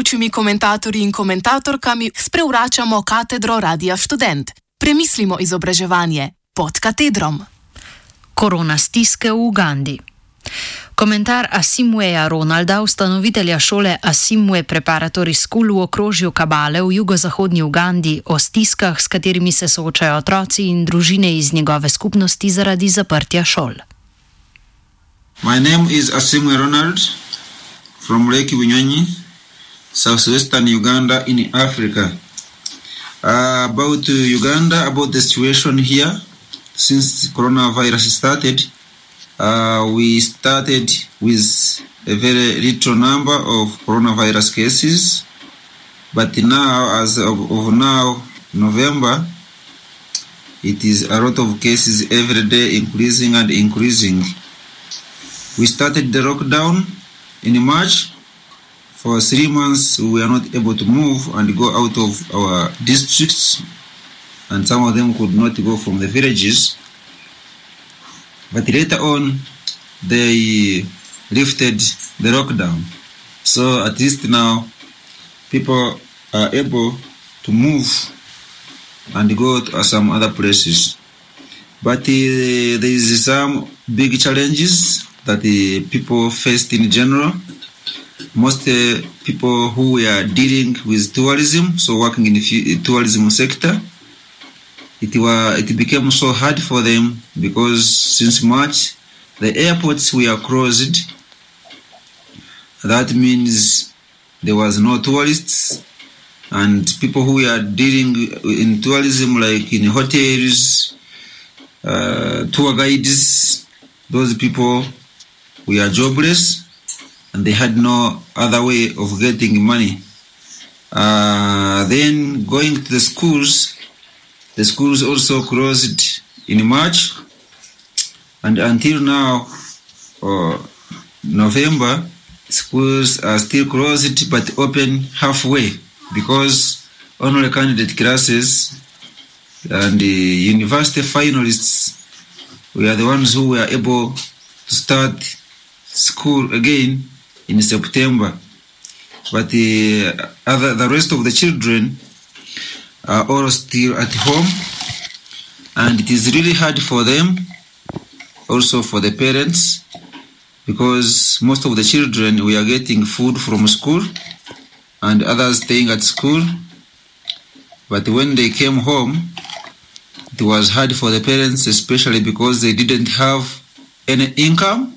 gostujočimi komentatorji in komentatorkami sprevračamo katedro Radia Student. Premislimo izobraževanje pod katedrom. Korona stiske v Ugandi. Komentar Asimweja Ronalda, ustanovitelja šole Asimwe Preparatory School v okrožju Kabale v jugozahodnji Ugandi o stiskah, s katerimi se soočajo otroci in družine iz njegove skupnosti zaradi zaprtja šol. My name is Asimwe Ronald from Lake Winyonyi, southwestern Uganda in Africa. Uh, about uh, Uganda, about the situation here, since coronavirus started, uh, we started with a very little number of coronavirus cases. But now, as of, of now, November, it is a lot of cases every day increasing and increasing. We started the lockdown in March. For three months, we were not able to move and go out of our districts, and some of them could not go from the villages. But later on, they lifted the lockdown. So at least now, people are able to move and go to some other places. But uh, there is some big challenges that the people faced in general. Most uh, people who were dealing with tourism, so working in the fu- tourism sector, it were it became so hard for them because since March the airports were closed. That means there was no tourists and people who were dealing in tourism like in hotels, uh, tour guides, those people were jobless and they had no other way of getting money. Uh, then going to the schools, the schools also closed in March, and until now, uh, November, schools are still closed but open halfway because only candidate classes and the university finalists were the ones who were able to start school again in September. But the other, the rest of the children are all still at home, and it is really hard for them, also for the parents, because most of the children we are getting food from school, and others staying at school. But when they came home, it was hard for the parents, especially because they didn't have any income,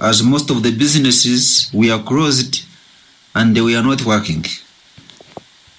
as most of the businesses were closed and they were not working.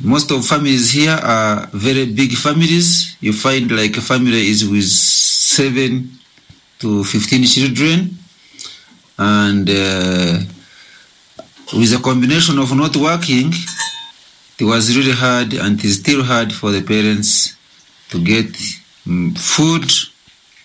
Most of families here are very big families. You find like a family is with seven to 15 children, and uh, with a combination of not working, it was really hard and it is still hard for the parents to get um, food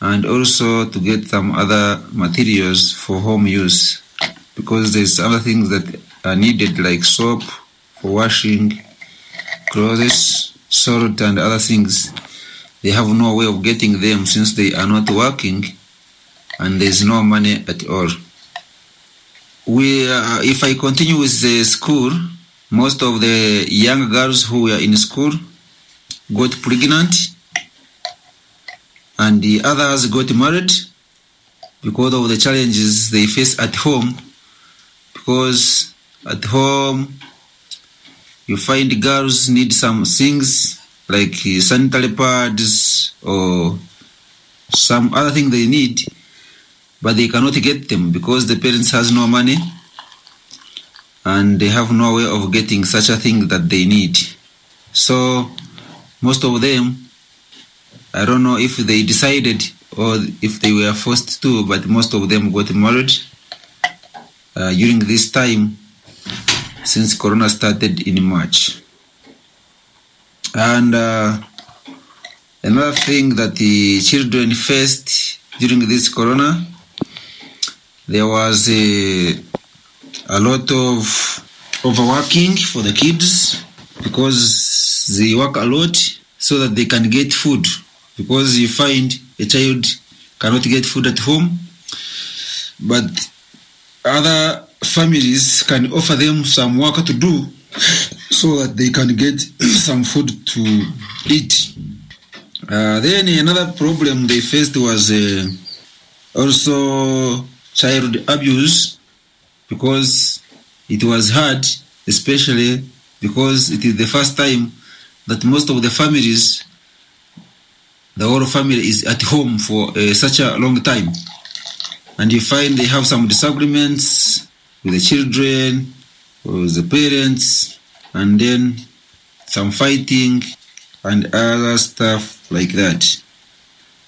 and also to get some other materials for home use because there's other things that are needed like soap for washing clothes salt and other things. They have no way of getting them since they are not working and there's no money at all. We uh, if i continue with the school most of the young girls who were in school got pregnant and the others got married because of the challenges they face at home. Because at home you find girls need some things like sanitary pads or some other thing they need but they cannot get them because the parents has no money and they have no way of getting such a thing that they need. So most of them I don't know if they decided or if they were forced to, but most of them got married uh, during this time since Corona started in March. And uh, another thing that the children faced during this Corona, there was a, a lot of overworking for the kids because they work a lot so that they can get food because you find a child cannot get food at home but other families can offer them some work to do so that they can get some food to eat. Uh, then another problem they faced was uh, also child abuse because it was hard, especially because it is the first time that most of the families, the whole family is at home for uh, such a long time. And you find they have some disagreements with the children or with the parents, and then some fighting and other stuff like that.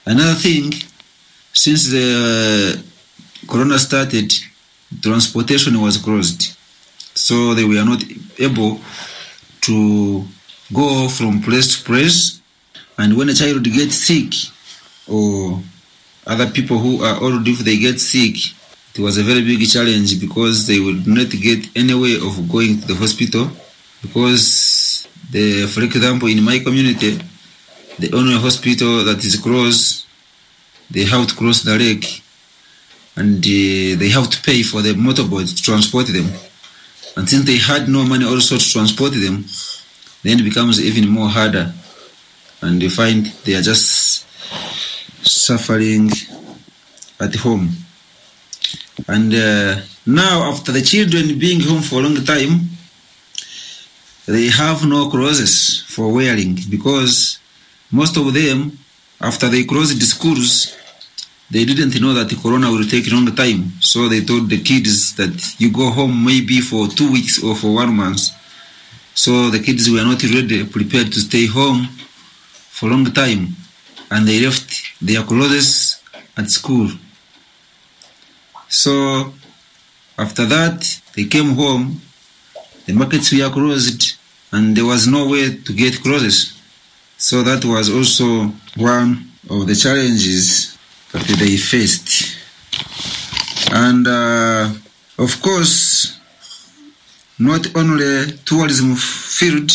Another thing, since the corona started, transportation was closed. So they were not able to go from place to place. And when a child gets sick, or other people who are old, if they get sick, it was a very big challenge because they would not get any way of going to the hospital. Because, the, for example, in my community, the only hospital that is close, they have to cross the lake and uh, they have to pay for the motorboat to transport them. And since they had no money also to transport them, then it becomes even more harder. And you find they are just suffering at home. And uh, now, after the children being home for a long time, they have no clothes for wearing because most of them, after they closed the schools, they didn't know that the corona will take a long time. So they told the kids that you go home maybe for two weeks or for one month. So the kids were not ready, prepared to stay home for a long time. And they left their clothes at school. So after that, they came home, the markets were closed, and there was no way to get clothes. So that was also one of the challenges that they faced. And uh, of course, not only tourism field,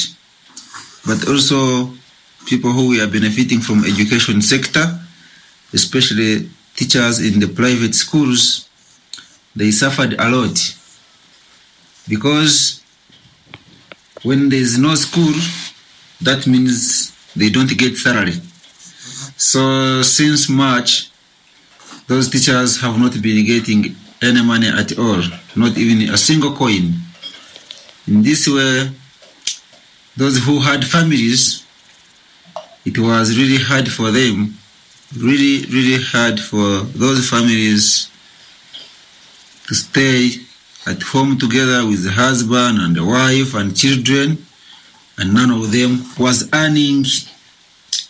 but also people who are benefiting from education sector, especially teachers in the private schools, they suffered a lot because when there is no school, that means they don't get salary. So since March, those teachers have not been getting any money at all, not even a single coin. In this way, those who had families, it was really hard for them, really, really hard for those families to stay at home together with the husband and the wife and children, and none of them was earning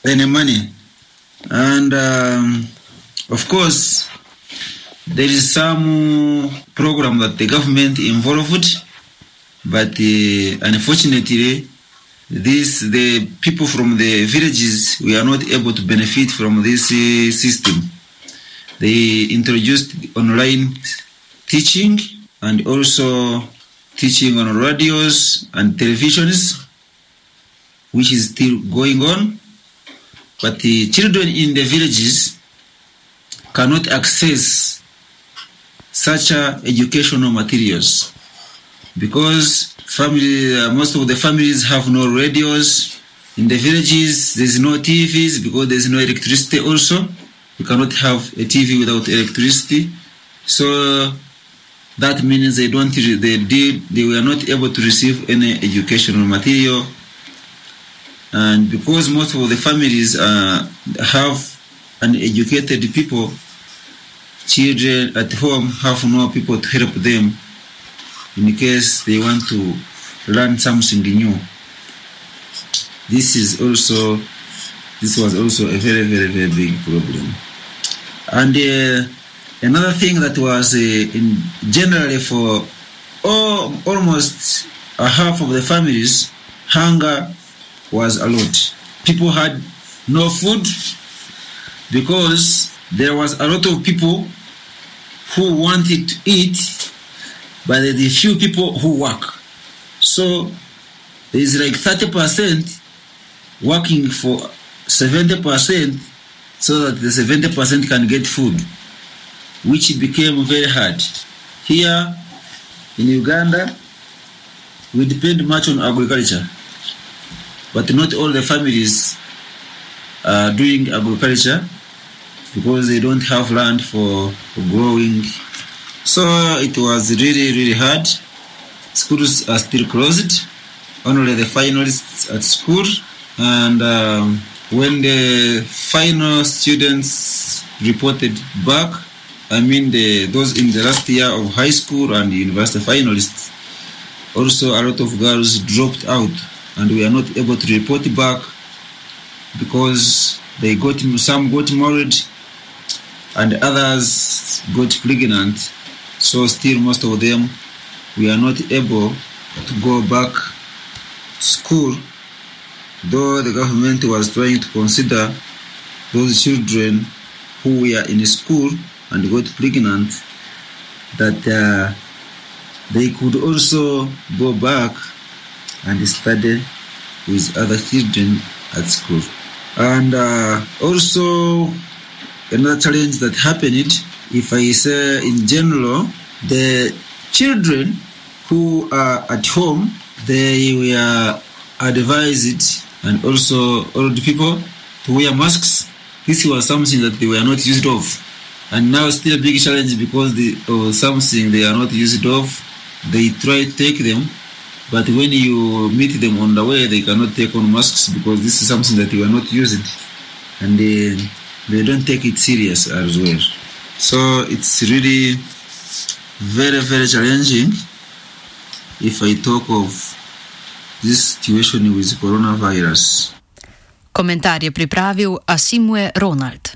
any money. And um, of course, there is some program that the government involved, but uh, unfortunately, this the people from the villages we are not able to benefit from this uh, system. They introduced online teaching and also teaching on radios and televisions, which is still going on. But the children in the villages cannot access such uh, educational materials because family, uh, most of the families have no radios. In the villages, there's no TVs because there's no electricity also. You cannot have a TV without electricity. So that means they don't they did they were not able to receive any educational material and because most of the families uh, have uneducated people children at home have no people to help them in case they want to learn something new. This is also this was also a very very very big problem. And uh, another thing that was uh, in generally for all, almost a half of the families hunger was a lot. People had no food because there was a lot of people who wanted to eat but there are few people who work so there is like 30% working for 70% so that the 70% can get food which became very hard. Here, in Uganda, we depend much on agriculture, but not all the families are doing agriculture because they don't have land for growing. So it was really, really hard. Schools are still closed. Only the finalists at school. And um, when the final students reported back, I mean the, those in the last year of high school and university finalists, also a lot of girls dropped out and we are not able to report back because they got some got married and others got pregnant. So still most of them we are not able to go back to school, though the government was trying to consider those children who were in school and got pregnant that uh, they could also go back and study with other children at school. And uh, also another challenge that happened, if I say in general, the children who are at home, they were advised, and also old people, to wear masks. This was something that they were not used of. And now still a big challenge because the, of something they are not used of. They try to take them, but when you meet them on the way, they cannot take on masks because this is something that they were not using. And they, they don't take it serious as well. So it's really very, very challenging if I talk of this situation with coronavirus. Komentar je pripravil Asimue Ronald.